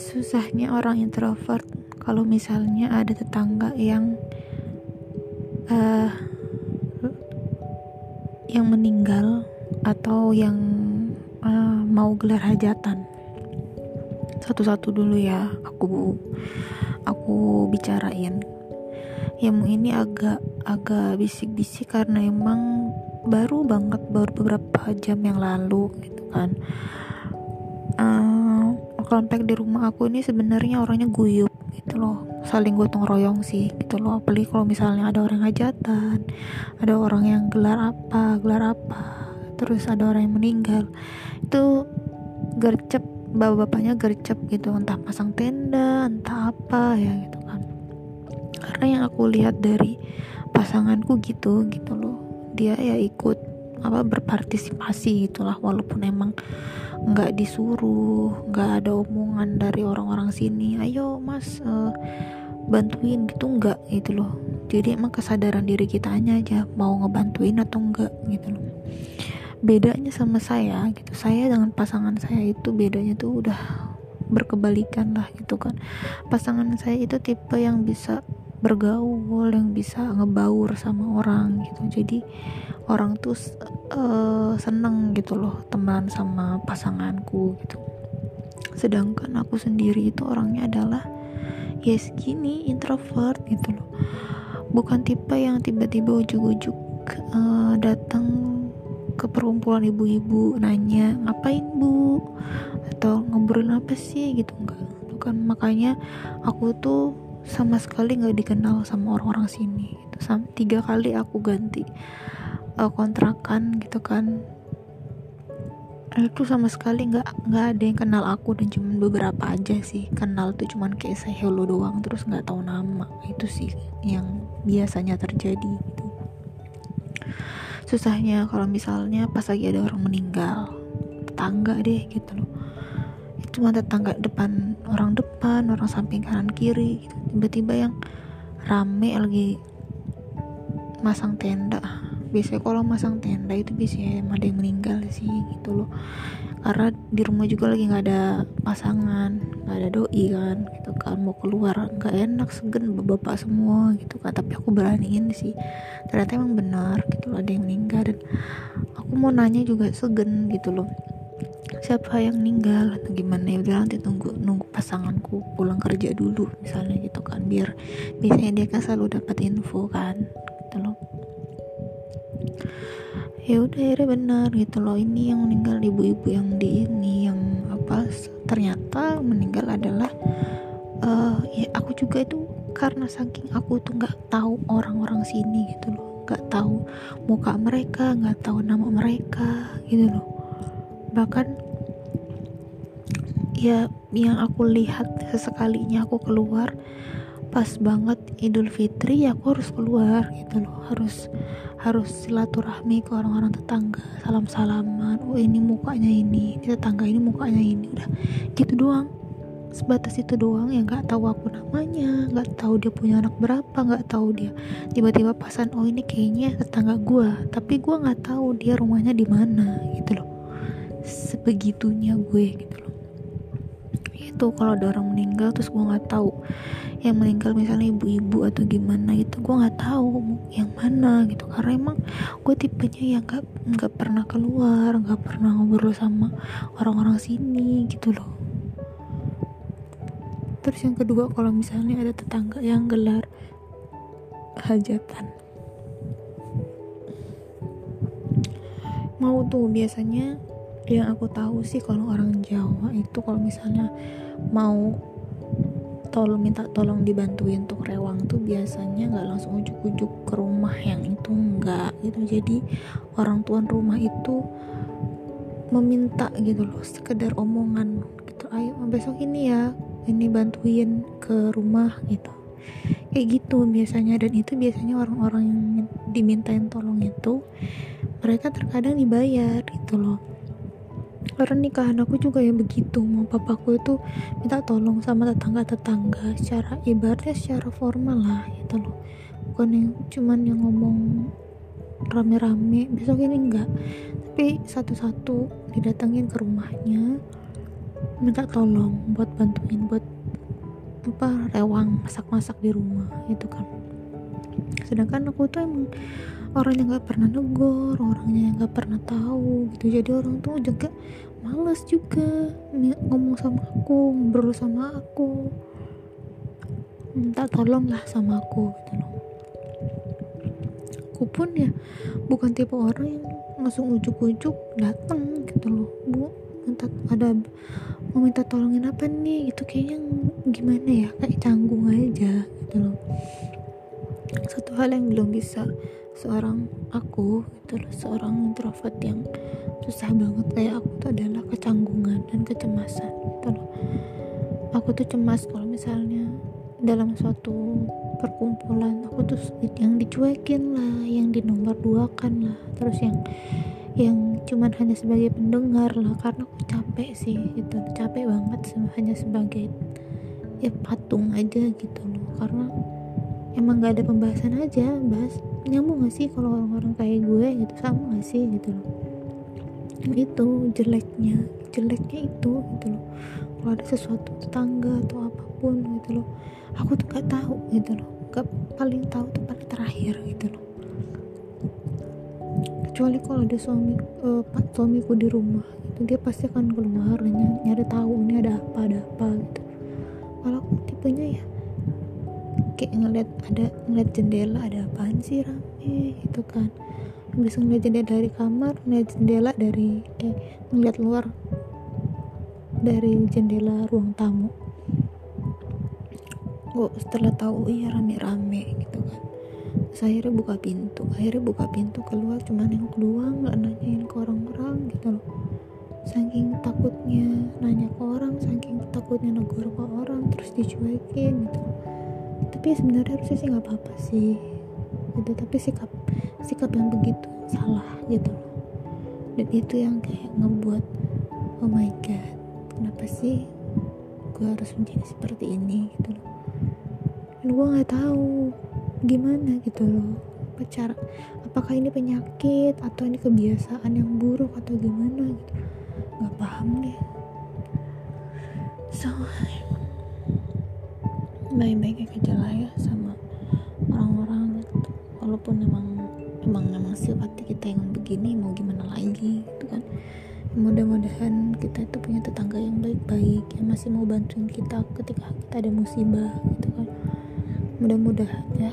susahnya orang introvert kalau misalnya ada tetangga yang uh, yang meninggal atau yang uh, mau gelar hajatan. Satu-satu dulu ya aku aku bicarain. Yang ini agak agak bisik-bisik karena emang baru banget baru beberapa jam yang lalu gitu kan uh, komplek di rumah aku ini sebenarnya orangnya guyup gitu loh. Saling gotong royong sih gitu loh. Apalagi kalau misalnya ada orang hajatan ada orang yang gelar apa gelar apa terus ada orang yang meninggal itu gercep bapak-bapaknya gercep gitu. Entah pasang tenda entah apa ya gitu kan. Karena yang aku lihat dari pasanganku gitu gitu loh. Dia ya ikut apa berpartisipasi gitulah walaupun emang nggak disuruh nggak ada omongan dari orang-orang sini. Ayo mas uh, bantuin gitu nggak gitu loh. Jadi emang kesadaran diri kita aja mau ngebantuin atau enggak gitu loh. Bedanya sama saya gitu. Saya dengan pasangan saya itu bedanya tuh udah berkebalikan lah gitu kan. Pasangan saya itu tipe yang bisa bergaul yang bisa ngebaur sama orang gitu. Jadi orang tuh uh, seneng gitu loh teman sama pasanganku gitu. Sedangkan aku sendiri itu orangnya adalah ya segini introvert gitu loh. Bukan tipe yang tiba-tiba ujuk-ujuk uh, datang ke perkumpulan ibu-ibu nanya ngapain bu? Atau ngobrolin apa sih? Gitu enggak. Bukan makanya aku tuh sama sekali nggak dikenal sama orang-orang sini gitu. Sam tiga kali aku ganti uh, kontrakan gitu kan. Itu sama sekali nggak nggak ada yang kenal aku dan cuma beberapa aja sih. Kenal tuh cuman kayak saya hello doang terus nggak tahu nama. Itu sih yang biasanya terjadi gitu. Susahnya kalau misalnya pas lagi ada orang meninggal tetangga deh gitu loh cuma tetangga depan orang depan orang samping kanan kiri gitu. tiba-tiba yang rame lagi masang tenda. Biasanya kalau masang tenda itu biasanya ada yang meninggal sih gitu loh. Karena di rumah juga lagi nggak ada pasangan nggak ada doi kan gitu kan. Mau keluar nggak enak segen bapak semua gitu kan. Tapi aku beraniin sih. Ternyata emang benar gitu loh ada yang meninggal. Dan aku mau nanya juga segen gitu loh siapa yang meninggal atau gimana ya udah nanti tunggu nunggu pasanganku pulang kerja dulu misalnya gitu kan biar biasanya dia kan selalu dapat info kan gitu loh. Ya udah akhirnya benar gitu loh ini yang meninggal ibu-ibu yang di ini yang apa ternyata meninggal adalah uh, ya aku juga itu karena saking aku tuh nggak tahu orang-orang sini gitu loh nggak tahu muka mereka nggak tahu nama mereka gitu loh. Bahkan ya yang aku lihat sesekalinya aku keluar pas banget Idul Fitri ya aku harus keluar gitu loh. Harus harus silaturahmi ke orang-orang tetangga salam salaman. Oh ini mukanya ini tetangga ini mukanya ini udah gitu doang. Sebatas itu doang ya nggak tahu aku namanya nggak tahu dia punya anak berapa nggak tahu dia. Tiba-tiba pasan oh ini kayaknya tetangga gue tapi gue nggak tahu dia rumahnya di mana gitu loh. Sebegitunya gue gitu loh itu kalau ada orang meninggal terus gue nggak tahu yang meninggal misalnya ibu-ibu atau gimana gitu gue nggak tahu yang mana gitu. Karena emang gue tipenya yang nggak nggak pernah keluar nggak pernah ngobrol sama orang-orang sini gitu loh. Terus yang kedua kalau misalnya ada tetangga yang gelar hajatan. Mau tuh biasanya yang aku tahu sih kalau orang Jawa itu kalau misalnya mau tolong minta tolong dibantuin untuk rewang tuh biasanya nggak langsung ujuk-ujuk ke rumah yang itu enggak gitu. Jadi orang tuan rumah itu meminta gitu loh sekedar omongan gitu ayo besok ini ya ini bantuin ke rumah gitu. Kayak gitu biasanya dan itu biasanya orang-orang yang dimintain tolong itu mereka terkadang dibayar gitu loh karena nikahan aku juga ya begitu mau papaku itu minta tolong sama tetangga-tetangga secara ibaratnya secara formal lah gitu loh. Bukan yang cuman yang ngomong rame-rame besok ini enggak. Tapi satu-satu didatengin ke rumahnya minta tolong buat bantuin buat apa rewang masak-masak di rumah itu kan. Sedangkan aku tuh emang orang yang nggak pernah negor orangnya yang nggak pernah tahu gitu. Jadi orang tuh juga males juga ngomong sama aku ngobrol sama aku. Minta tolong lah sama aku gitu loh. Aku pun ya bukan tipe orang yang langsung ujuk-ujuk datang gitu loh. Bu minta ada mau minta tolongin apa nih? Itu kayaknya gimana ya? Kayak canggung aja gitu loh. Satu hal yang belum bisa seorang aku itu seorang introvert yang susah banget. Kayak aku tuh adalah kecanggungan dan kecemasan gitu loh. Aku tuh cemas kalau misalnya dalam suatu perkumpulan aku tuh yang dicuekin lah yang di nomor dua kan lah terus yang yang cuman hanya sebagai pendengar lah karena aku capek sih gitu. Capek banget hanya sebagai ya patung aja gitu loh. Karena emang gak ada pembahasan aja bahas nyambung gak sih kalau orang-orang kayak gue gitu? Sama gak sih gitu loh. Itu jeleknya jeleknya itu gitu loh. Kalau ada sesuatu tetangga atau apa pun gitu loh aku tuh gak tahu gitu loh. Gak paling tahu tuh paling terakhir gitu loh. Kecuali kalau ada suami uh, suamiku di rumah gitu dia pasti akan keluar dan nyari, nyari tahu ini ada apa ada apa gitu. Kalau aku tipenya ya kayak ngeliat ada ngeliat jendela ada apaan sih rame gitu kan. Bisa ngeliat jendela dari kamar ngeliat jendela dari eh ngeliat luar dari jendela ruang tamu. Oh setelah tahu iya rame-rame gitu kan. Saya akhirnya buka pintu akhirnya buka pintu keluar cuma nengok doang nggak nanyain ke orang-orang gitu loh. Saking takutnya nanya ke orang saking takutnya negor ke orang terus dicuekin gitu tapi sebenarnya harusnya sih nggak apa-apa sih gitu. Tapi sikap sikap yang begitu salah gitu dan itu yang kayak ngebuat oh my god kenapa sih gue harus menjadi seperti ini gitu loh. Dan gue nggak tahu gimana gitu loh. Apa cara apakah ini penyakit atau ini kebiasaan yang buruk atau gimana gitu. Nggak paham deh. So baik-baik aja lah ya sama orang-orang gitu. walaupun emang emang emang sifatnya kita yang begini mau gimana lagi gitu kan mudah-mudahan kita itu punya tetangga yang baik-baik yang masih mau bantuin kita ketika kita ada musibah gitu kan mudah-mudahan ya